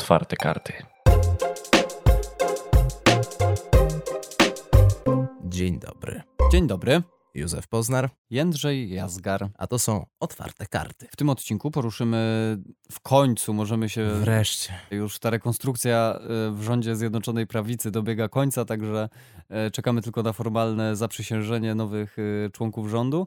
Otwarte karty. Dzień dobry. Dzień dobry. Józef Poznar, Jędrzej Jazgar. a to są otwarte karty. W tym odcinku poruszymy w końcu, możemy się. Wreszcie. Już ta rekonstrukcja y, w rządzie Zjednoczonej Prawicy dobiega końca, także y, czekamy tylko na formalne zaprzysiężenie nowych y, członków rządu.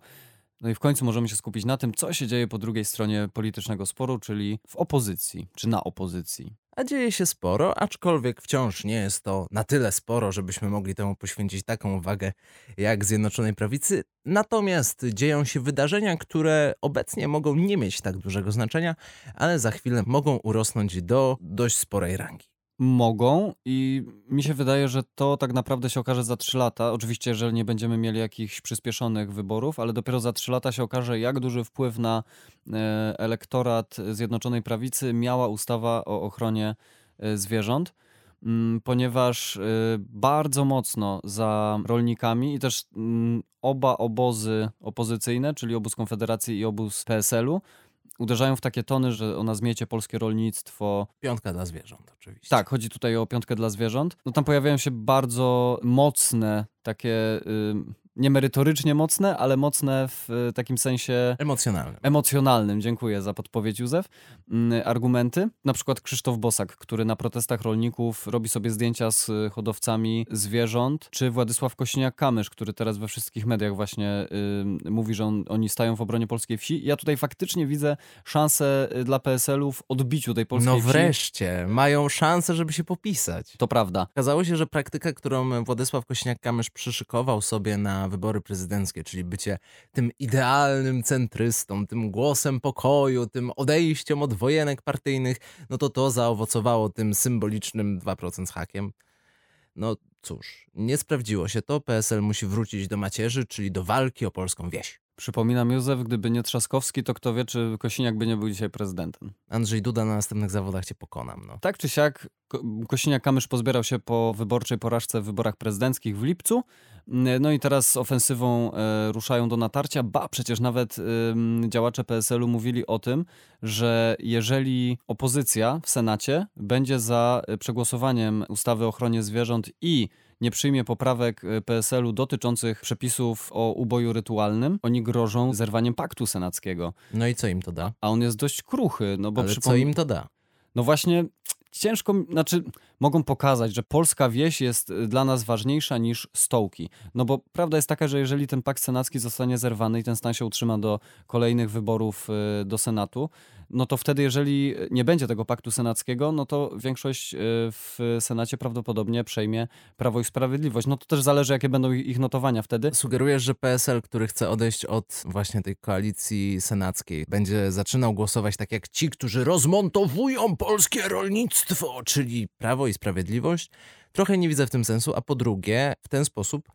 No i w końcu możemy się skupić na tym, co się dzieje po drugiej stronie politycznego sporu, czyli w opozycji, czy na opozycji. A dzieje się sporo, aczkolwiek wciąż nie jest to na tyle sporo, żebyśmy mogli temu poświęcić taką uwagę jak Zjednoczonej Prawicy. Natomiast dzieją się wydarzenia, które obecnie mogą nie mieć tak dużego znaczenia, ale za chwilę mogą urosnąć do dość sporej rangi. Mogą i mi się wydaje, że to tak naprawdę się okaże za 3 lata. Oczywiście, jeżeli nie będziemy mieli jakichś przyspieszonych wyborów, ale dopiero za 3 lata się okaże, jak duży wpływ na e, elektorat Zjednoczonej Prawicy miała ustawa o ochronie e, zwierząt. Mm, Ponieważ e, bardzo mocno za rolnikami i też mm, oba obozy opozycyjne, czyli obóz Konfederacji i obóz PSL-u, uderzają w takie tony, że ona zmiecie polskie rolnictwo, Piątka dla zwierząt, oczywiście. tak, chodzi tutaj o piątkę dla zwierząt. No tam pojawiają się bardzo mocne, takie y, nie merytorycznie mocne, ale mocne w y, takim sensie Emocjonalne. emocjonalnym, dziękuję za podpowiedź Józef, mm, argumenty. Na przykład Krzysztof Bosak, który na protestach rolników robi sobie zdjęcia z y, hodowcami zwierząt, czy Władysław Kośniak-Kamysz, który teraz we wszystkich mediach właśnie y, mówi, że on, oni stają w obronie polskiej wsi. Ja tutaj faktycznie widzę szansę y, dla PSL-u w odbiciu tej polskiej No wsi. wreszcie, mają szansę, żeby się popisać. To prawda. Okazało się, że praktyka, którą Władysław Kośniak-Kamysz przyszykował sobie na wybory prezydenckie, czyli bycie tym idealnym centrystą, tym głosem pokoju, tym odejściem od wojenek partyjnych, no to to zaowocowało tym symbolicznym 2% z hakiem. No cóż, nie sprawdziło się to. PSL musi wrócić do macierzy, czyli do walki o polską wieś. Przypominam, Józef, gdyby nie Trzaskowski, to kto wie, czy Kosiniak by nie był dzisiaj prezydentem. Andrzej Duda na następnych zawodach cię pokonam. No. Tak czy siak, Ko- Kosiniak-Kamysz pozbierał się po wyborczej porażce w wyborach prezydenckich w lipcu. No i teraz z ofensywą e, ruszają do natarcia. Ba, przecież nawet działacze PSL-u mówili o tym, że jeżeli opozycja w Senacie będzie za e, przegłosowaniem ustawy o ochronie zwierząt i nie przyjmie poprawek e, PSL-u dotyczących przepisów o uboju rytualnym, oni grożą zerwaniem paktu senackiego. no i co im to da? A on jest dość kruchy, no bo Ale co przypom- im to da? no właśnie, ciężko, znaczy mogą pokazać, że polska wieś jest y, dla nas ważniejsza niż stołki. No bo prawda jest taka, że jeżeli ten pakt senacki zostanie zerwany i ten stan się utrzyma do kolejnych wyborów y, do Senatu, no to wtedy, jeżeli nie będzie tego paktu senackiego, no to większość y, w Senacie prawdopodobnie przejmie Prawo i Sprawiedliwość. No to też zależy, jakie będą ich notowania wtedy. Sugerujesz, że PSL, który chce odejść od właśnie tej koalicji senackiej, będzie zaczynał głosować tak jak ci, którzy rozmontowują polskie rolnictwo, czyli Prawo i Sprawiedliwość? Trochę nie widzę w tym sensu, a po drugie, w ten sposób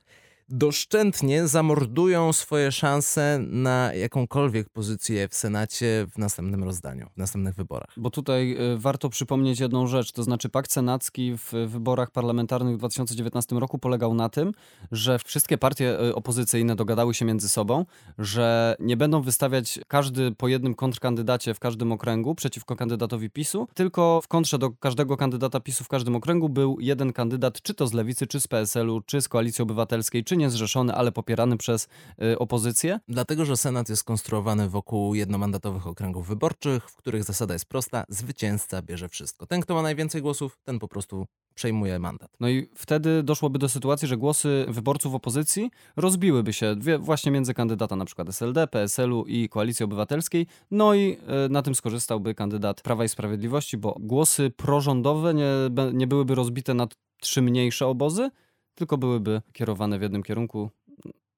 doszczętnie zamordują swoje szanse na jakąkolwiek pozycję w Senacie w następnym rozdaniu, w następnych wyborach. Bo tutaj y, warto przypomnieć jedną rzecz, to znaczy pakt senacki w wyborach parlamentarnych w 2019 roku polegał na tym, że wszystkie partie y, opozycyjne dogadały się między sobą, że nie będą wystawiać każdy po jednym kontrkandydacie w każdym okręgu przeciwko kandydatowi PiSu, tylko w kontrze do każdego kandydata PiSu w każdym okręgu był jeden kandydat, czy to z Lewicy, czy z PSL-u, czy z Koalicji Obywatelskiej, czy niezrzeszony, ale popierany przez y, opozycję. Dlatego, że Senat jest konstruowany wokół jednomandatowych okręgów wyborczych, w których zasada jest prosta: zwycięzca bierze wszystko. Ten, kto ma najwięcej głosów, ten po prostu przejmuje mandat. No i wtedy doszłoby do sytuacji, że głosy wyborców opozycji rozbiłyby się właśnie między kandydata na przykład SLD, PSL-u i Koalicji Obywatelskiej. No i e, na tym skorzystałby kandydat Prawa i Sprawiedliwości, bo głosy prorządowe nie, nie byłyby rozbite na trzy mniejsze obozy, tylko byłyby kierowane w jednym kierunku.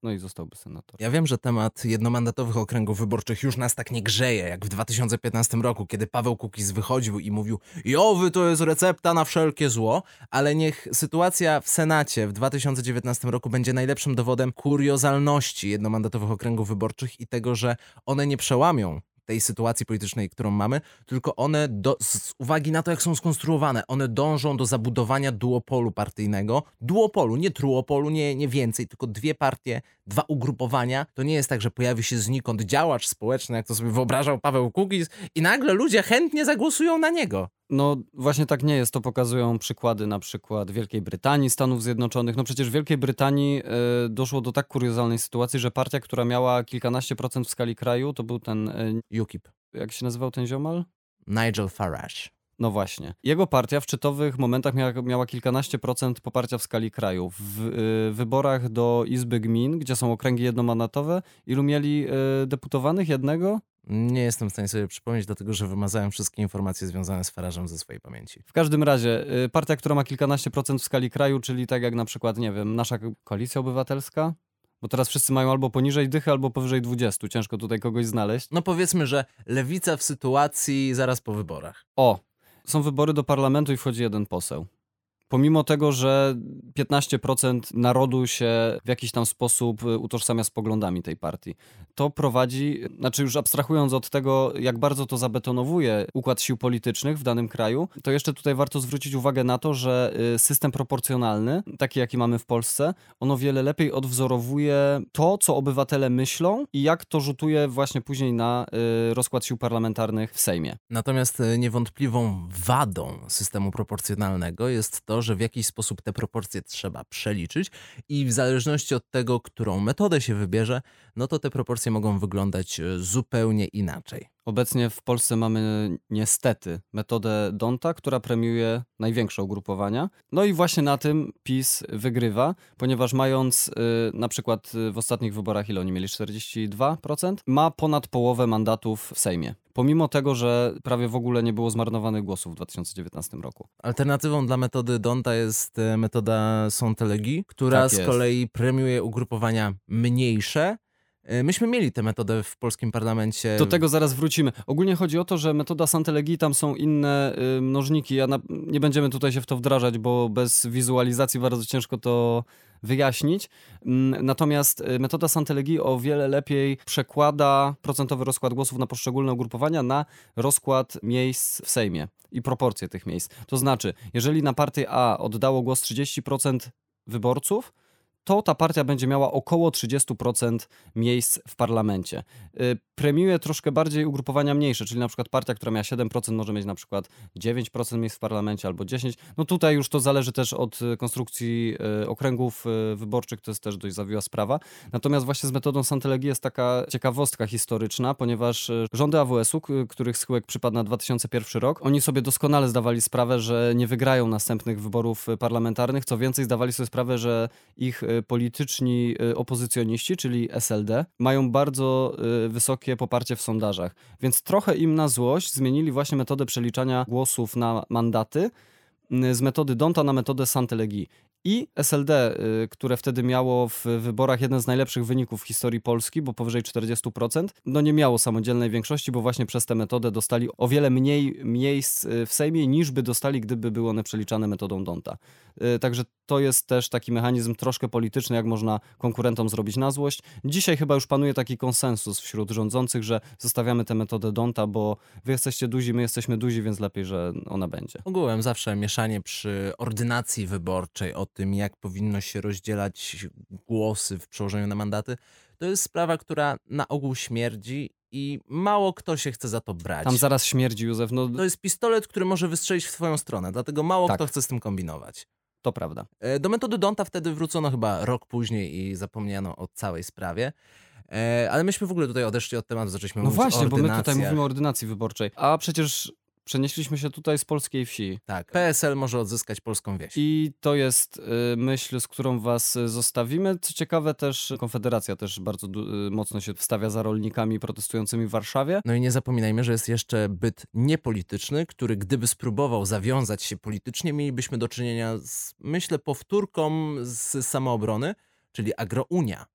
No i zostałby senator. Ja wiem, że temat jednomandatowych okręgów wyborczych już nas tak nie grzeje, jak w 2015 roku, kiedy Paweł Kukiz wychodził i mówił Jowy to jest recepta na wszelkie zło, ale niech sytuacja w Senacie w 2019 roku będzie najlepszym dowodem kuriozalności jednomandatowych okręgów wyborczych i tego, że one nie przełamią tej sytuacji politycznej, którą mamy, tylko one do, z uwagi na to, jak są skonstruowane, one dążą do zabudowania duopolu partyjnego. Duopolu, nie truopolu, nie, nie więcej, tylko dwie partie, dwa ugrupowania, to nie jest tak, że pojawi się znikąd działacz społeczny, jak to sobie wyobrażał Paweł Kukiz i nagle ludzie chętnie zagłosują na niego. No właśnie tak nie jest. To pokazują przykłady na przykład Wielkiej Brytanii, Stanów Zjednoczonych. No przecież w Wielkiej Brytanii y, doszło do tak kuriozalnej sytuacji, że partia, która miała kilkanaście procent w skali kraju, to był ten, y, UKIP. jak się nazywał ten ziomal? Nigel Farage. No właśnie. Jego partia w szczytowych momentach miała, miała kilkanaście procent poparcia w skali kraju. W y, wyborach do Izby Gmin, gdzie są okręgi jednomandatowe, ilu mieli y, deputowanych? Jednego? Nie jestem w stanie sobie przypomnieć, dlatego że wymazałem wszystkie informacje związane z Farażem ze swojej pamięci. W każdym razie, y, partia, która ma kilkanaście procent w skali kraju, czyli tak jak na przykład, nie wiem, nasza koalicja obywatelska, bo teraz wszyscy mają albo poniżej dychy, albo powyżej 20. Ciężko tutaj kogoś znaleźć. No powiedzmy, że lewica w sytuacji zaraz po wyborach. O, są wybory do parlamentu i wchodzi jeden poseł. Pomimo tego, że 15% narodu się w jakiś tam sposób y, utożsamia z poglądami tej partii, to prowadzi, znaczy już abstrahując od tego, jak bardzo to zabetonowuje układ sił politycznych w danym kraju, to jeszcze tutaj warto zwrócić uwagę na to, że y, system proporcjonalny, taki jaki mamy w Polsce, ono wiele lepiej odwzorowuje to, co obywatele myślą i jak to rzutuje właśnie później na y, rozkład sił parlamentarnych w Sejmie. Natomiast niewątpliwą wadą systemu proporcjonalnego jest to, że w jakiś sposób te proporcje trzeba przeliczyć i w zależności od tego, którą metodę się wybierze, no to te proporcje mogą wyglądać e, zupełnie inaczej. Obecnie w Polsce mamy niestety metodę Donta, która premiuje największe ugrupowania. No i właśnie na tym PiS wygrywa, ponieważ mając y, na przykład y, w ostatnich wyborach, ile oni mieli? 42%, ma ponad połowę mandatów w Sejmie. Pomimo tego, że prawie w ogóle nie było zmarnowanych głosów w 2019 roku. Alternatywą dla metody Donta jest e, metoda Sontelegi, która Tak z kolei premiuje ugrupowania mniejsze. E, Myśmy mieli tę metodę w polskim parlamencie. Do tego zaraz wrócimy. Ogólnie chodzi o to, że metoda Santelegi tam są inne y, mnożniki. Ja na, nie będziemy tutaj się w to wdrażać, bo bez wizualizacji bardzo ciężko to wyjaśnić. Mm, Natomiast y, metoda Santelegi o wiele lepiej przekłada procentowy rozkład głosów na poszczególne ugrupowania na rozkład miejsc w Sejmie i proporcje tych miejsc. To znaczy, jeżeli na partię A oddało głos 30% wyborców, to ta partia będzie miała około 30% miejsc w parlamencie. Y, Premiuje troszkę bardziej ugrupowania mniejsze, czyli na przykład partia, która miała 7% może mieć na przykład 9% miejsc w parlamencie albo 10%. No tutaj już to zależy też od y, konstrukcji y, okręgów wyborczych, to jest też dość zawiła sprawa. Natomiast właśnie z metodą Santelegi jest taka ciekawostka historyczna, ponieważ rządy AWS-u, których schyłek przypadł na 2001 rok, oni sobie doskonale zdawali sprawę, że nie wygrają następnych wyborów parlamentarnych. Co więcej, zdawali sobie sprawę, że ich polityczni y, opozycjoniści, czyli SLD, mają bardzo y, wysokie poparcie w sondażach. Więc trochę im na złość zmienili właśnie metodę przeliczania głosów na mandaty y, z metody Donta na metodę Santelegi. I SLD, y, które wtedy miało w wyborach jeden z najlepszych wyników w historii Polski, bo powyżej 40%, no nie miało samodzielnej większości, bo właśnie przez tę metodę dostali o wiele mniej miejsc y, w Sejmie, niż by dostali, gdyby były one przeliczane metodą Donta. Y, Także to jest też taki mechanizm troszkę polityczny, jak można konkurentom zrobić na złość. Dzisiaj chyba już panuje taki konsensus wśród rządzących, że zostawiamy tę metodę Donta, bo wy jesteście duzi, my jesteśmy duzi, więc lepiej, że ona będzie. Ogółem zawsze mieszanie przy ordynacji wyborczej o tym, jak powinno się rozdzielać głosy w przełożeniu na mandaty, to jest sprawa, która na ogół śmierdzi i mało kto się chce za to brać. Tam zaraz śmierdzi, Józef, no To jest pistolet, który może wystrzelić w twoją stronę, dlatego mało Tak. kto chce z tym kombinować. to prawda. E, Do metody Donta wtedy wrócono chyba rok później i zapomniano o całej sprawie. E, Ale myśmy w ogóle tutaj odeszli od tematu, zaczęliśmy No mówić właśnie, o bo my tutaj mówimy o ordynacji wyborczej, a przecież przenieśliśmy się tutaj z polskiej wsi. Tak, PSL może odzyskać polską wieś. I to jest y, myśl, z którą was y, zostawimy. Co ciekawe też Konfederacja też bardzo y, mocno się wstawia za rolnikami protestującymi w Warszawie. No i nie zapominajmy, że jest jeszcze byt niepolityczny, który gdyby spróbował zawiązać się politycznie, mielibyśmy do czynienia z, myślę, powtórką z samoobrony, czyli agrounia.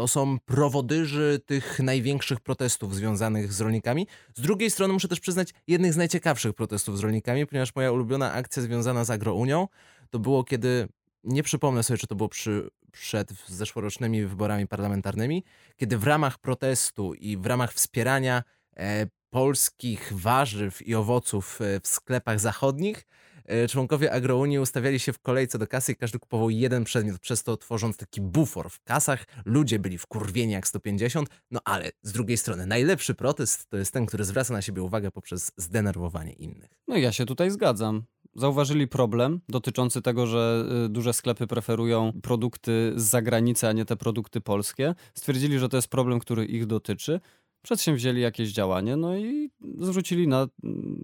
To są prowodyży tych największych protestów związanych z rolnikami. Z drugiej strony muszę też przyznać jednych z najciekawszych protestów z rolnikami, ponieważ moja ulubiona akcja związana z agrounią to było kiedy, nie przypomnę sobie, czy to było przy, przed zeszłorocznymi wyborami parlamentarnymi, kiedy w ramach protestu i w ramach wspierania e, polskich warzyw i owoców e, w sklepach zachodnich członkowie Agrounii ustawiali się w kolejce do kasy i każdy kupował jeden przedmiot, przez to tworząc taki bufor w kasach. Ludzie byli wkurwieni jak 150, no ale z drugiej strony najlepszy protest to jest ten, który zwraca na siebie uwagę poprzez zdenerwowanie innych. No ja się tutaj zgadzam. Zauważyli problem dotyczący tego, że y, duże sklepy preferują produkty z zagranicy, a nie te produkty polskie. Stwierdzili, że to jest problem, który ich dotyczy. Przedsięwzięli jakieś działanie, no i zwrócili na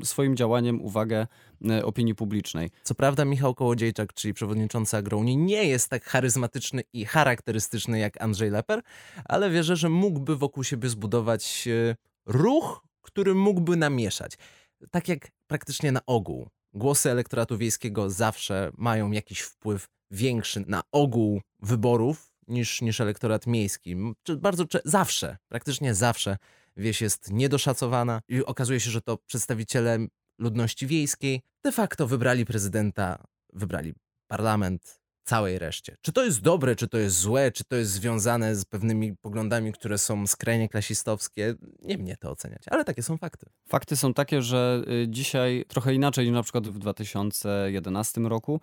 swoim działaniem uwagę y, opinii publicznej. Co prawda Michał Kołodziejczak, czyli przewodniczący Agrounii, nie jest tak charyzmatyczny i charakterystyczny jak Andrzej Leper, ale wierzę, że mógłby wokół siebie zbudować e, ruch, który mógłby namieszać. Tak jak praktycznie na ogół. Głosy elektoratu wiejskiego zawsze mają jakiś wpływ większy na ogół wyborów niż, niż elektorat miejski. Bardzo zawsze, praktycznie zawsze wieś jest niedoszacowana i okazuje się, że to przedstawiciele ludności wiejskiej de facto wybrali prezydenta, wybrali parlament całej reszcie. Czy to jest dobre, czy to jest złe, czy to jest związane z pewnymi poglądami, które są skrajnie klasistowskie, nie mnie to oceniać, ale takie są fakty. Fakty są takie, że y, dzisiaj trochę inaczej niż na przykład w 2011 roku.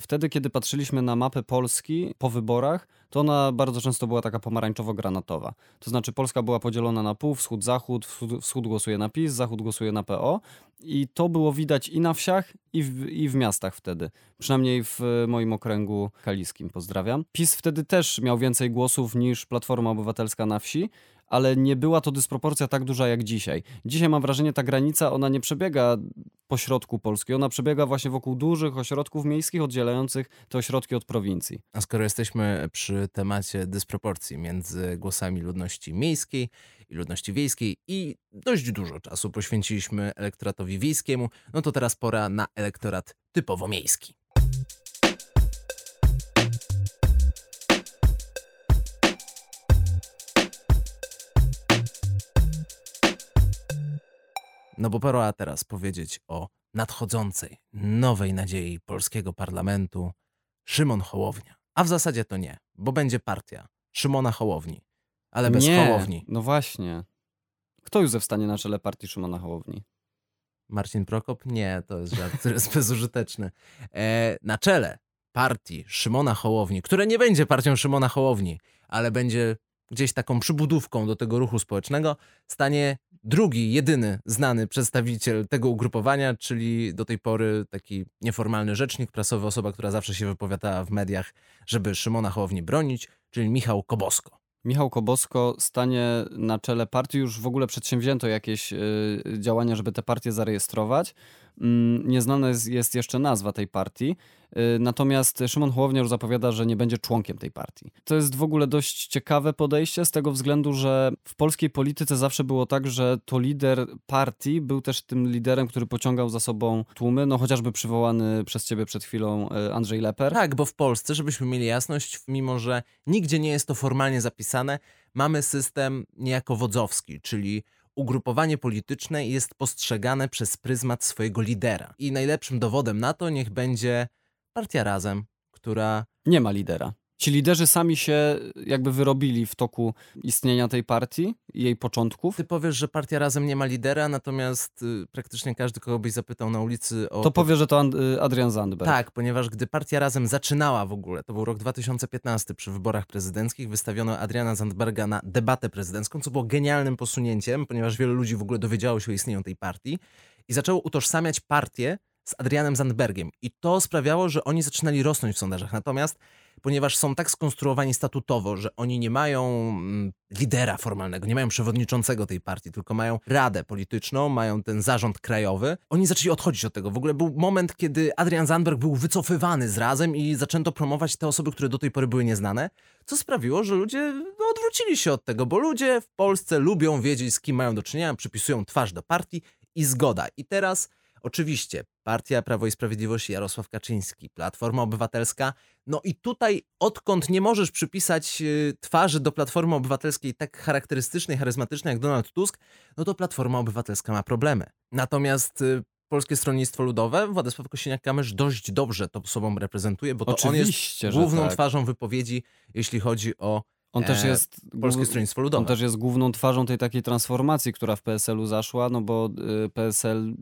Wtedy, kiedy patrzyliśmy na mapę Polski po wyborach, to ona bardzo często była taka pomarańczowo-granatowa. To znaczy Polska była podzielona na pół, wschód-zachód, wschód, wschód głosuje na PiS, zachód głosuje na PO i to było widać i na wsiach, i w, i w miastach wtedy. Przynajmniej w y, moim okręgu kaliskim, pozdrawiam. PiS wtedy też miał więcej głosów niż Platforma Obywatelska na wsi, ale nie była to dysproporcja tak duża jak dzisiaj. Dzisiaj mam wrażenie, ta granica, ona nie przebiega po środku Polski, ona przebiega właśnie wokół dużych ośrodków miejskich oddzielających te ośrodki od prowincji. A skoro jesteśmy przy temacie dysproporcji między głosami ludności miejskiej i ludności wiejskiej i dość dużo czasu poświęciliśmy elektoratowi wiejskiemu, no to teraz pora na elektorat typowo miejski. No bo pora teraz powiedzieć o nadchodzącej, nowej nadziei polskiego parlamentu, Szymon Hołownia. A w zasadzie to nie, bo będzie partia Szymona Hołowni, ale bez nie, Hołowni. no właśnie. Kto już stanie na czele partii Szymona Hołowni? Marcin Prokop? Nie, to jest żart, który jest bezużyteczny. E, na czele partii Szymona Hołowni, które nie będzie partią Szymona Hołowni, ale będzie gdzieś taką przybudówką do tego ruchu społecznego, stanie drugi, jedyny znany przedstawiciel tego ugrupowania, czyli do tej pory taki nieformalny rzecznik prasowy, osoba, która zawsze się wypowiadała w mediach, żeby Szymona Hołowni bronić, czyli Michał Kobosko. Michał Kobosko stanie na czele partii. Już w ogóle przedsięwzięto jakieś y, działania, żeby tę partię zarejestrować. Mm, Nieznana jest, jeszcze nazwa tej partii. Y, Natomiast Szymon Hołownia już zapowiada, że nie będzie członkiem tej partii. To jest w ogóle dość ciekawe podejście z tego względu, że w polskiej polityce zawsze było tak, że to lider partii był też tym liderem, który pociągał za sobą tłumy. No chociażby przywołany przez ciebie przed chwilą y, Andrzej Leper. Tak, bo w Polsce, żebyśmy mieli jasność, mimo że nigdzie nie jest to formalnie zapisane, mamy system niejako wodzowski, czyli ugrupowanie polityczne jest postrzegane przez pryzmat swojego lidera. I najlepszym dowodem na to niech będzie partia Razem, która Nie ma lidera. Ci liderzy sami się jakby wyrobili w toku istnienia tej partii i jej początków. ty powiesz, że partia Razem nie ma lidera, natomiast y, praktycznie każdy, kogo byś zapytał na ulicy o To powie, że to And- y, Adrian Zandberg. Tak, ponieważ gdy partia Razem zaczynała w ogóle, to był rok 2015 przy wyborach prezydenckich, wystawiono Adriana Zandberga na debatę prezydencką, co było genialnym posunięciem, ponieważ wielu ludzi w ogóle dowiedziało się o istnieniu tej partii i zaczęło utożsamiać partię z Adrianem Zandbergiem. I to sprawiało, że oni zaczynali rosnąć w sondażach. Natomiast ponieważ są tak skonstruowani statutowo, że oni nie mają mm, lidera formalnego, nie mają przewodniczącego tej partii, tylko mają radę polityczną, mają ten zarząd krajowy, oni zaczęli odchodzić od tego. W ogóle był moment, kiedy Adrian Zandberg był wycofywany z razem i zaczęto promować te osoby, które do tej pory były nieznane, co sprawiło, że ludzie no, odwrócili się od tego, bo ludzie w Polsce lubią wiedzieć, z kim mają do czynienia, przypisują twarz do partii i zgoda. I teraz Oczywiście, Partia Prawo i Sprawiedliwość, Jarosław Kaczyński, Platforma Obywatelska. No i tutaj, odkąd nie możesz przypisać y, twarzy do Platformy Obywatelskiej tak charakterystycznej, charyzmatycznej jak Donald Tusk, no to Platforma Obywatelska ma problemy. Natomiast y, Polskie Stronnictwo Ludowe, Władysław Kosiniak-Kamysz dość dobrze to sobą reprezentuje, bo to on jest Oczywiście, główną tak. twarzą wypowiedzi, jeśli chodzi o On też E, jest... Polskie Stronnictwo On Ludowe. też jest główną twarzą tej takiej transformacji, która w PSL-u zaszła, no bo y, PSL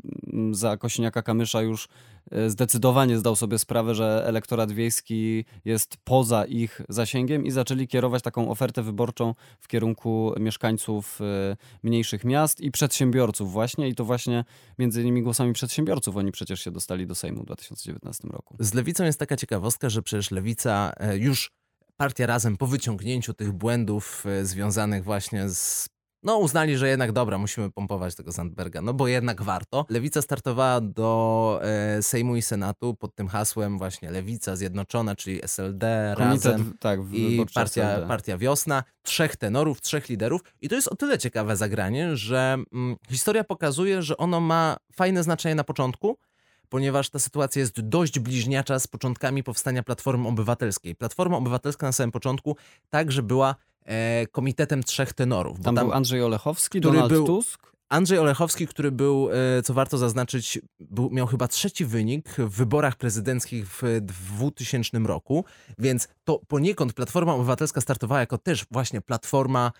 za Kosiniaka-Kamysza już y, zdecydowanie zdał sobie sprawę, że elektorat wiejski jest poza ich zasięgiem i zaczęli kierować taką ofertę wyborczą w kierunku mieszkańców y, mniejszych miast i przedsiębiorców właśnie i to właśnie między innymi głosami przedsiębiorców oni przecież się dostali do Sejmu w 2019 roku. Z lewicą jest taka ciekawostka, że przecież lewica e, już partia razem po wyciągnięciu tych błędów e, związanych właśnie z. No, uznali, że jednak dobra, musimy pompować tego Sandberga, no bo jednak warto. Lewica startowała do e, Sejmu i Senatu pod tym hasłem właśnie Lewica Zjednoczona, czyli SLD, Komitet, razem tak, i partia, SLD. partia Wiosna, trzech tenorów, trzech liderów. I to jest o tyle ciekawe zagranie, że mm, historia pokazuje, że ono ma fajne znaczenie na początku, ponieważ ta sytuacja jest dość bliźniacza z początkami powstania Platformy Obywatelskiej. Platforma Obywatelska na samym początku także była e, komitetem trzech tenorów. Tam, tam był Andrzej Olechowski, który Donald był- Tusk. Andrzej Olechowski, który był, e, co warto zaznaczyć, był, miał chyba trzeci wynik w wyborach prezydenckich w 2000 roku, więc to poniekąd Platforma Obywatelska startowała jako też właśnie platforma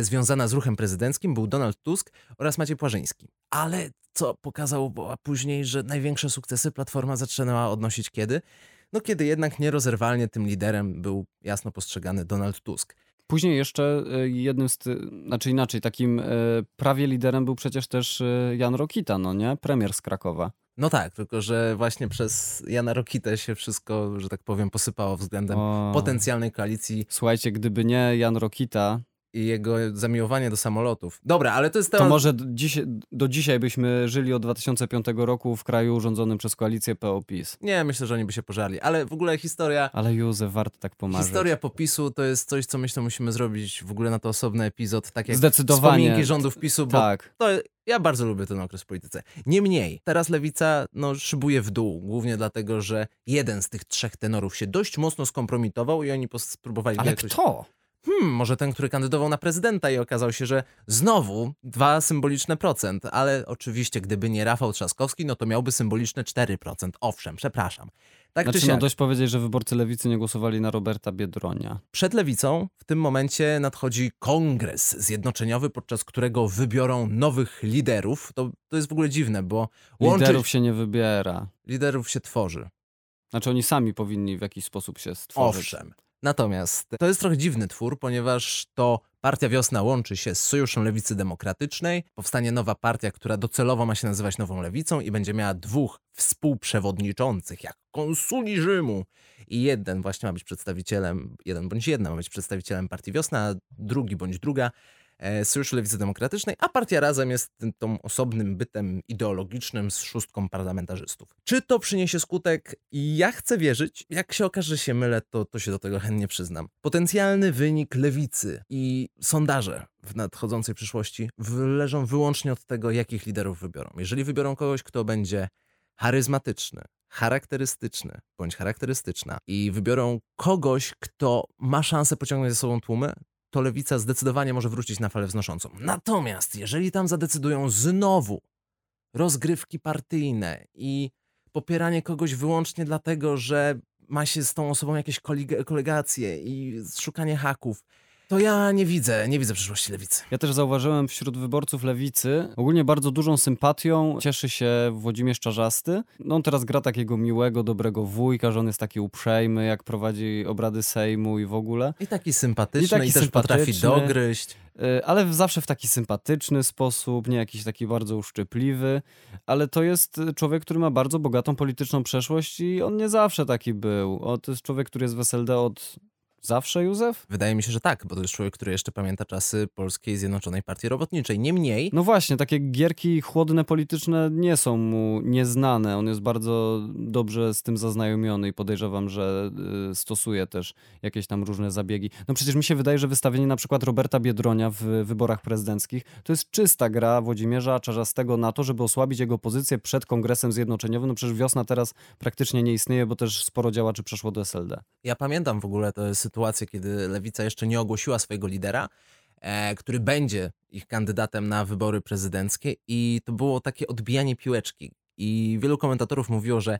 związana z ruchem prezydenckim, był Donald Tusk oraz Maciej Płażyński. Ale co pokazało było później, że największe sukcesy Platforma zaczynała odnosić kiedy? No kiedy jednak nierozerwalnie tym liderem był jasno postrzegany Donald Tusk. Później jeszcze y, jednym z, ty, znaczy inaczej, takim y, prawie liderem był przecież też Jan Rokita, no nie? Premier z Krakowa. No tak, tylko że właśnie przez Jana Rokitę się wszystko, że tak powiem, posypało względem O. potencjalnej koalicji Słuchajcie, gdyby nie Jan Rokita, i jego zamiłowanie do samolotów. Dobra, ale to jest to temat... może do dzisiaj, do dzisiaj byśmy żyli od 2005 roku w kraju rządzonym przez koalicję PO-PiS. Nie, myślę, że oni by się pożarli, ale w ogóle historia... Ale Józef, warto tak pomarzyć. Historia popisu to jest coś, co myślę musimy zrobić w ogóle na to osobny epizod, tak jak Zdecydowanie. wspominki rządów PiSu, bo Tak. to ja bardzo lubię ten okres w polityce. Niemniej, teraz lewica no, szybuje w dół, głównie dlatego, że jeden z tych trzech tenorów się dość mocno skompromitował i oni spróbowali Ale jakoś... kto? Hmm, może ten, który kandydował na prezydenta i okazał się, że znowu dwa symboliczne procent, ale oczywiście gdyby nie Rafał Trzaskowski, no to miałby symboliczne 4%. Owszem, przepraszam. Tak czy Znaczy, no dość powiedzieć, że wyborcy lewicy nie głosowali na Roberta Biedronia. przed lewicą w tym momencie nadchodzi kongres zjednoczeniowy, podczas którego wybiorą nowych liderów. To, to jest w ogóle dziwne, bo łączyć Liderów się nie wybiera. liderów się tworzy. Znaczy oni sami powinni w jakiś sposób się stworzyć. Owszem. Natomiast to jest trochę dziwny twór, ponieważ to Partia Wiosna łączy się z Sojuszem Lewicy Demokratycznej. Powstanie nowa partia, która docelowo ma się nazywać Nową Lewicą i będzie miała dwóch współprzewodniczących, jak konsuli Rzymu. I jeden właśnie ma być przedstawicielem, jeden bądź jedna ma być przedstawicielem Partii Wiosna, a drugi bądź druga Sojuszu Lewicy Demokratycznej, a partia razem jest tym, tą osobnym bytem ideologicznym z szóstką parlamentarzystów. Czy to przyniesie skutek? Ja chcę wierzyć. Jak się okaże, że się mylę, to, to się do tego chętnie przyznam. Potencjalny wynik lewicy i sondaże w nadchodzącej przyszłości leżą wyłącznie od tego, jakich liderów wybiorą. Jeżeli wybiorą kogoś, kto będzie charyzmatyczny, charakterystyczny bądź charakterystyczna i wybiorą kogoś, kto ma szansę pociągnąć ze sobą tłumy, to lewica zdecydowanie może wrócić na falę wznoszącą. Natomiast jeżeli tam zadecydują znowu rozgrywki partyjne i popieranie kogoś wyłącznie dlatego, że ma się z tą osobą jakieś kolegacje i szukanie haków, to ja nie widzę, nie widzę przyszłości lewicy. Ja też zauważyłem wśród wyborców lewicy ogólnie bardzo dużą sympatią cieszy się Włodzimierz Czarzasty. No on teraz gra takiego miłego, dobrego wujka, że on jest taki uprzejmy, jak prowadzi obrady Sejmu i w ogóle. I taki sympatyczny, I i, taki też potrafi sympatyczny. dogryźć. Y, Ale zawsze w taki sympatyczny sposób, nie jakiś taki bardzo uszczypliwy. Ale to jest człowiek, który ma bardzo bogatą polityczną przeszłość i on nie zawsze taki był. O, to jest człowiek, który jest w SLD od zawsze, Józef? Wydaje mi się, że tak, bo to jest człowiek, który jeszcze pamięta czasy Polskiej Zjednoczonej Partii Robotniczej. Niemniej, No właśnie, takie gierki chłodne polityczne nie są mu nieznane. On jest bardzo dobrze z tym zaznajomiony i podejrzewam, że y, stosuje też jakieś tam różne zabiegi. No przecież mi się wydaje, że wystawienie na przykład Roberta Biedronia w wyborach prezydenckich to jest czysta gra Włodzimierza Czarzastego na to, żeby osłabić jego pozycję przed Kongresem Zjednoczeniowym. No przecież wiosna teraz praktycznie nie istnieje, bo też sporo działaczy przeszło do SLD. ja pamiętam w ogóle tę sytuację, kiedy Lewica jeszcze nie ogłosiła swojego lidera, e, który będzie ich kandydatem na wybory prezydenckie i to było takie odbijanie piłeczki. I wielu komentatorów mówiło, że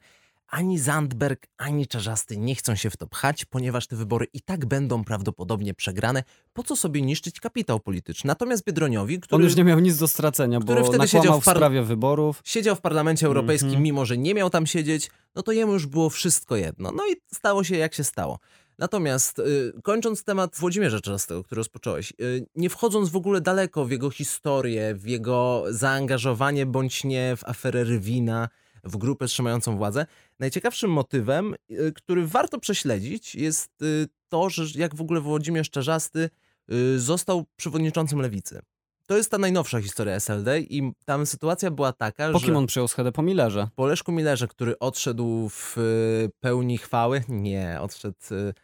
ani Zandberg, ani Czarzasty nie chcą się w to pchać, ponieważ te wybory i tak będą prawdopodobnie przegrane. Po co sobie niszczyć kapitał polityczny? Natomiast Biedroniowi, który... On już nie miał nic do stracenia, który bo wtedy siedział w w par- sprawie wyborów. siedział w parlamencie europejskim, Mhm. mimo że nie miał tam siedzieć, no to jemu już było wszystko jedno. No i stało się jak się stało. Natomiast y, kończąc temat Włodzimierza Czastego, który rozpocząłeś, y, nie wchodząc w ogóle daleko w jego historię, w jego zaangażowanie bądź nie w aferę Rywina, w grupę trzymającą władzę, najciekawszym motywem, y, który warto prześledzić, jest y, to, że jak w ogóle Włodzimierz Czarzasty y, został przewodniczącym lewicy. To jest ta najnowsza historia SLD i tam sytuacja była taka, Po że kim on przyjął schedę? Po Millerze. po Leszku Millerze, który odszedł w y, pełni chwały, nie, odszedł, y,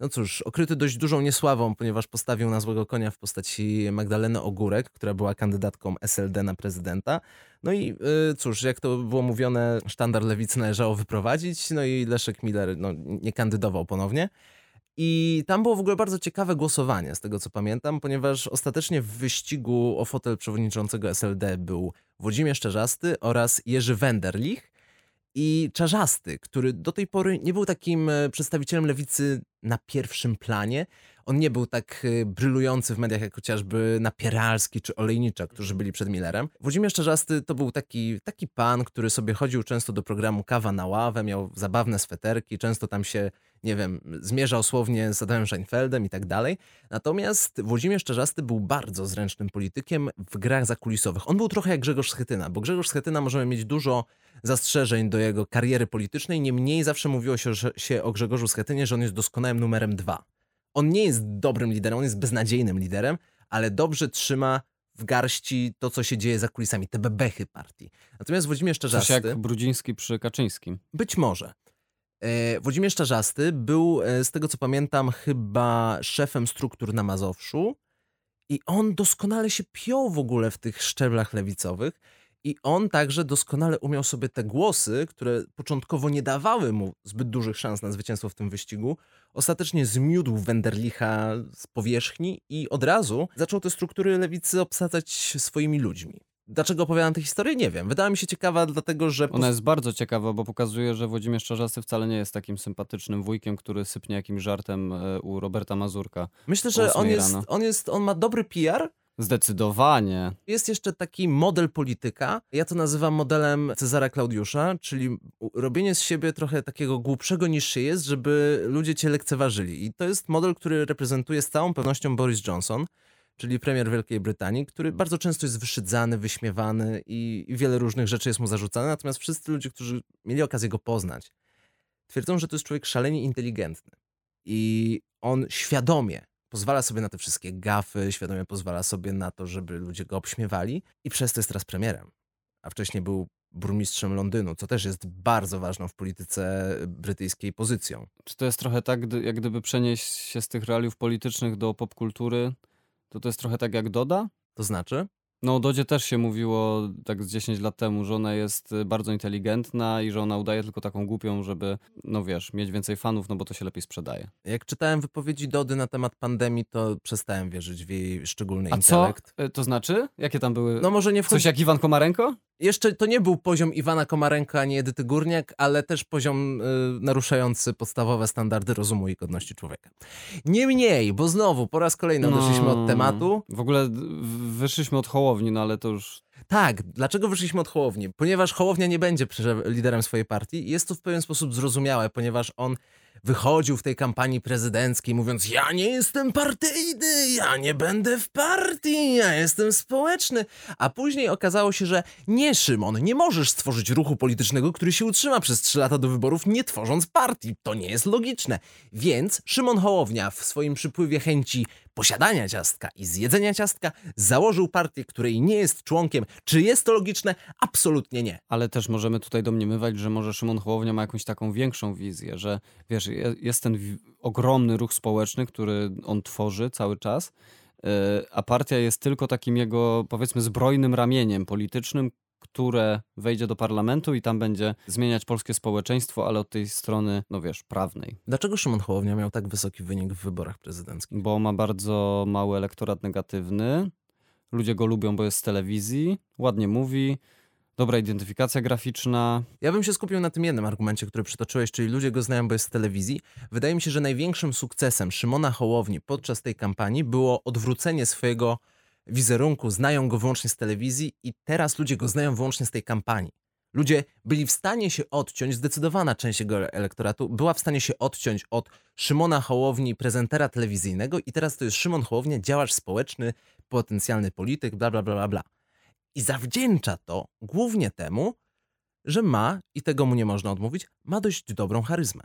no cóż, okryty dość dużą niesławą, ponieważ postawił na złego konia w postaci Magdaleny Ogórek, która była kandydatką SLD na prezydenta. No i y, cóż, jak to było mówione, sztandar lewicy należało wyprowadzić, no i Leszek Miller no, nie kandydował ponownie. I tam było w ogóle bardzo ciekawe głosowanie, z tego co pamiętam, ponieważ ostatecznie w wyścigu o fotel przewodniczącego SLD był Włodzimierz Czarzasty oraz Jerzy Wenderlich. I Czarzasty, który do tej pory nie był takim e, przedstawicielem lewicy na pierwszym planie. On nie był tak e, brylujący w mediach jak chociażby Napieralski czy Olejnicza, którzy byli przed Millerem. Włodzimierz Czarzasty to był taki, taki pan, który sobie chodził często do programu Kawa na ławę, miał zabawne sweterki, często tam się, nie wiem, zmierzał słownie z Adamem Scheinfeldem i tak dalej. Natomiast Włodzimierz Czarzasty był bardzo zręcznym politykiem w grach zakulisowych. On był trochę jak Grzegorz Schetyna, bo Grzegorz Schetyna możemy mieć dużo zastrzeżeń do jego kariery politycznej, niemniej zawsze mówiło się, że, się o Grzegorzu Schetynie, że on jest doskonałym numerem dwa. On nie jest dobrym liderem, on jest beznadziejnym liderem, ale dobrze trzyma w garści to, co się dzieje za kulisami, te bebechy partii. Natomiast Włodzimierz Coś Czarzasty... jak Brudziński przy Kaczyńskim. Być może. E, Włodzimierz Czarzasty był, e, z tego co pamiętam, chyba szefem struktur na Mazowszu i on doskonale się piął w ogóle w tych szczeblach lewicowych i on także doskonale umiał sobie te głosy, które początkowo nie dawały mu zbyt dużych szans na zwycięstwo w tym wyścigu, ostatecznie zmiódł Wenderlicha z powierzchni i od razu zaczął te struktury lewicy obsadzać swoimi ludźmi. Dlaczego opowiadam tę historię? Nie wiem. Wydała mi się ciekawa, dlatego że... Ona jest bardzo ciekawa, bo pokazuje, że Włodzimierz Czarzasty wcale nie jest takim sympatycznym wujkiem, który sypnie jakimś żartem e, u Roberta Mazurka. Myślę, że on jest, on jest, on ma dobry PR. Zdecydowanie. Jest jeszcze taki model polityka. Ja to nazywam modelem Cezara Klaudiusza, czyli robienie z siebie trochę takiego głupszego niż się jest, żeby ludzie cię lekceważyli. I to jest model, który reprezentuje z całą pewnością Boris Johnson, czyli premier Wielkiej Brytanii, który bardzo często jest wyszydzany, wyśmiewany i, i wiele różnych rzeczy jest mu zarzucane. Natomiast wszyscy ludzie, którzy mieli okazję go poznać, twierdzą, że to jest człowiek szalenie inteligentny. I on świadomie pozwala sobie na te wszystkie gafy, świadomie pozwala sobie na to, żeby ludzie go obśmiewali i przez to jest teraz premierem. A wcześniej był burmistrzem Londynu, co też jest bardzo ważną w polityce brytyjskiej pozycją. Czy to jest trochę tak, jak gdyby przenieść się z tych realiów politycznych do popkultury, to to jest trochę tak jak Doda? To znaczy, No o Dodzie też się mówiło tak z 10 lat temu, że ona jest y, bardzo inteligentna i że ona udaje tylko taką głupią, żeby, no wiesz, mieć więcej fanów, no bo to się lepiej sprzedaje. jak czytałem wypowiedzi Dody na temat pandemii, to przestałem wierzyć w jej szczególny A co? intelekt. Y, To znaczy? Jakie tam były? No może nie wchodzi... Coś jak Iwan Komarenko? Jeszcze to nie był poziom Iwana Komarenka ani Edyty Górniak, ale też poziom y, naruszający podstawowe standardy rozumu i godności człowieka. Niemniej, bo znowu po raz kolejny odeszliśmy od No. tematu. W ogóle wyszliśmy od Hołowni, no ale to już... Tak, dlaczego wyszliśmy od Hołowni? Ponieważ Hołownia nie będzie liderem swojej partii. Jest to w pewien sposób zrozumiałe, ponieważ on wychodził w tej kampanii prezydenckiej mówiąc ja nie jestem partyjny, ja nie będę w partii, ja jestem społeczny. A później okazało się, że nie Szymon, nie możesz stworzyć ruchu politycznego, który się utrzyma przez trzy lata do wyborów, nie tworząc partii. To nie jest logiczne. Więc Szymon Hołownia w swoim przypływie chęci posiadania ciastka i zjedzenia ciastka założył partię, której nie jest członkiem. Czy jest to logiczne? Absolutnie nie. Ale też możemy tutaj domniemywać, że może Szymon Hołownia ma jakąś taką większą wizję, że wiesz, je- jest ten ogromny ruch społeczny, który on tworzy cały czas, yy, a partia jest tylko takim jego, powiedzmy, zbrojnym ramieniem politycznym, które wejdzie do parlamentu i tam będzie zmieniać polskie społeczeństwo, ale od tej strony, no wiesz, prawnej. Dlaczego Szymon Hołownia miał tak wysoki wynik w wyborach prezydenckich? Bo ma bardzo mały elektorat negatywny. Ludzie go lubią, bo jest z telewizji, ładnie mówi, dobra identyfikacja graficzna. Ja bym się skupił na tym jednym argumencie, który przytoczyłeś, czyli ludzie go znają, bo jest z telewizji. Wydaje mi się, że największym sukcesem Szymona Hołowni podczas tej kampanii było odwrócenie swojego wizerunku. Znają go wyłącznie z telewizji i teraz ludzie go znają wyłącznie z tej kampanii. Ludzie byli w stanie się odciąć, zdecydowana część jego elektoratu była w stanie się odciąć od Szymona Hołowni, prezentera telewizyjnego i teraz to jest Szymon Hołownia, działacz społeczny, potencjalny polityk, bla, bla, bla, bla, bla. I zawdzięcza to głównie temu, że ma, i tego mu nie można odmówić, ma dość dobrą charyzmę.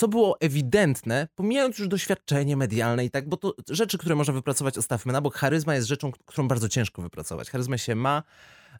Co było ewidentne, pomijając już doświadczenie medialne i tak, bo to rzeczy, które można wypracować, ostawmy na bok. Charyzma jest rzeczą, którą bardzo ciężko wypracować. Charyzmę się ma,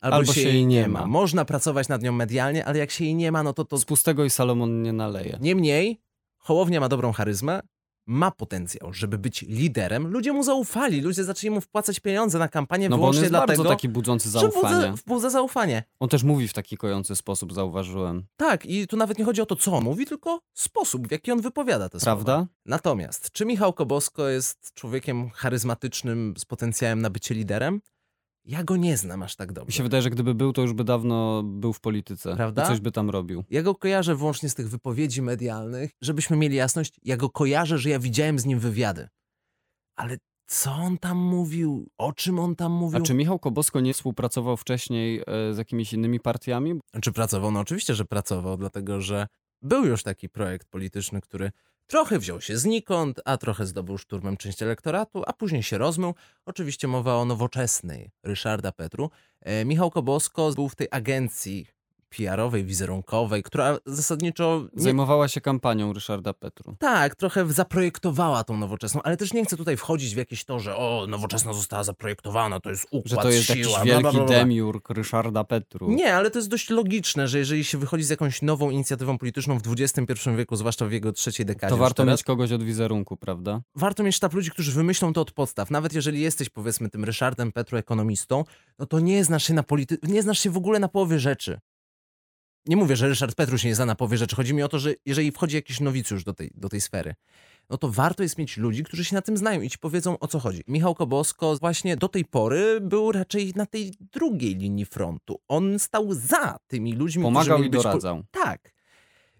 albo, Albo się, jej nie ma. Można pracować nad nią medialnie, ale jak się jej nie ma, no to to... Z pustego i Salomon nie naleje. Niemniej, Hołownia ma dobrą charyzmę, ma potencjał, żeby być liderem. Ludzie mu zaufali, ludzie zaczęli mu wpłacać pieniądze na kampanię No bo on wyłącznie jest dlatego, bardzo taki budzący zaufanie. wbudza zaufanie. On też mówi w taki kojący sposób, zauważyłem. Tak, i tu nawet nie chodzi o to, co on mówi, tylko sposób, w jaki on wypowiada te słowa. Prawda? Natomiast, czy Michał Kobosko jest człowiekiem charyzmatycznym z potencjałem na bycie liderem? Ja go nie znam aż tak Mi dobrze. się wydaje, że gdyby był, to już by dawno był w polityce. Prawda? I coś by tam robił. Ja go kojarzę wyłącznie z tych wypowiedzi medialnych. Żebyśmy mieli jasność, ja go kojarzę, że ja widziałem z nim wywiady. Ale co on tam mówił? O czym on tam mówił? A czy Michał Kobosko nie współpracował wcześniej e, z jakimiś innymi partiami? Czy pracował? No oczywiście, że pracował, dlatego że był już taki projekt polityczny, który trochę wziął się znikąd, a trochę zdobył szturmem część elektoratu, a później się rozmył. Oczywiście mowa o nowoczesnej Ryszarda Petru. E, Michał Kobosko był w tej agencji PR-owej, wizerunkowej, która zasadniczo... Nie... Zajmowała się kampanią Ryszarda Petru. Tak, trochę zaprojektowała tą nowoczesną, ale też nie chcę tutaj wchodzić w jakieś to, że o, nowoczesna została zaprojektowana, to jest układ, Że to jest siła, jakiś wielki bla, bla, bla. demiurg Ryszarda Petru. Nie, ale to jest dość logiczne, że jeżeli się wychodzi z jakąś nową inicjatywą polityczną w XXI wieku, zwłaszcza w jego trzeciej dekadzie, To warto teraz, mieć kogoś od wizerunku, prawda? warto mieć sztab ludzi, którzy wymyślą to od podstaw. Nawet jeżeli jesteś, powiedzmy, tym Ryszardem Petru ekonomistą, no to nie znasz się na polity... nie znasz się w ogóle na połowie rzeczy. Nie mówię, że Ryszard Petru się nie zna na połowie rzeczy. Chodzi mi o to, że jeżeli wchodzi jakiś nowicjusz do tej, do tej sfery, no to warto jest mieć ludzi, którzy się na tym znają i ci powiedzą o co chodzi. Michał Kobosko właśnie do tej pory był raczej na tej drugiej linii frontu. On stał za tymi ludźmi, którzy Pomagał mieli i być doradzał. Tak.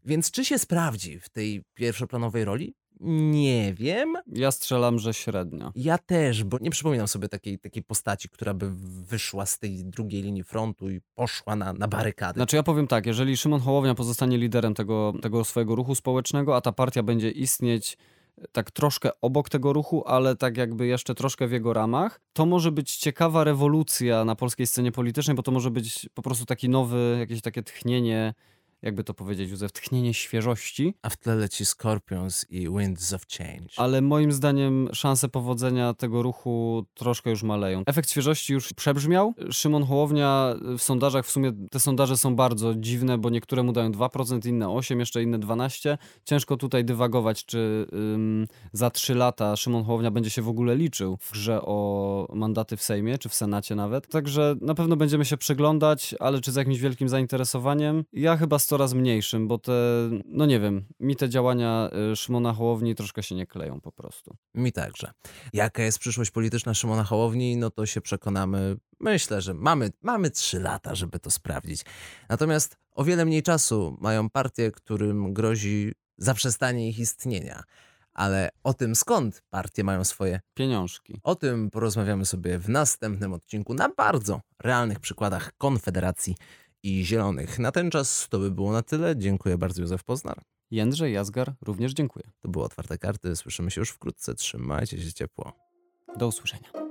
Więc czy się sprawdzi w tej pierwszoplanowej roli? Nie wiem. Ja strzelam, że średnio. Ja też, bo nie przypominam sobie takiej, takiej postaci, która by wyszła z tej drugiej linii frontu i poszła na, na barykady. Znaczy ja powiem tak, jeżeli Szymon Hołownia pozostanie liderem tego, tego swojego ruchu społecznego, a ta partia będzie istnieć tak troszkę obok tego ruchu, ale tak jakby jeszcze troszkę w jego ramach, to może być ciekawa rewolucja na polskiej scenie politycznej, bo to może być po prostu taki nowy, jakieś takie tchnienie, jakby to powiedzieć, Józef, tchnienie świeżości, A w tle leci Scorpions i Winds of Change. ale moim zdaniem szanse powodzenia tego ruchu troszkę już maleją. Efekt świeżości już przebrzmiał. Szymon Hołownia w sondażach, w sumie te sondaże są bardzo dziwne, bo niektóre mu dają 2%, inne 8%, jeszcze inne 12%. Ciężko tutaj dywagować, czy ym, za 3 lata Szymon Hołownia będzie się w ogóle liczył w grze o mandaty w Sejmie, czy w Senacie nawet. Także na pewno będziemy się przyglądać, ale czy z jakimś wielkim zainteresowaniem? Ja chyba z coraz mniejszym, bo te, no nie wiem, mi te działania y, Szymona Hołowni troszkę się nie kleją po prostu. Mi także. Jaka jest przyszłość polityczna Szymona Hołowni, no to się przekonamy. Myślę, że mamy, mamy trzy lata, żeby to sprawdzić. Natomiast o wiele mniej czasu mają partie, którym grozi zaprzestanie ich istnienia. Ale o tym, skąd partie mają swoje, Pieniążki. o tym porozmawiamy sobie w następnym odcinku na bardzo realnych przykładach Konfederacji i Zielonych. Na ten czas to by było na tyle. Dziękuję bardzo, Józef Poznar. Jędrzej Jazgar, również dziękuję. To były Otwarte Karty. Słyszymy się już wkrótce. Trzymajcie się ciepło. Do usłyszenia.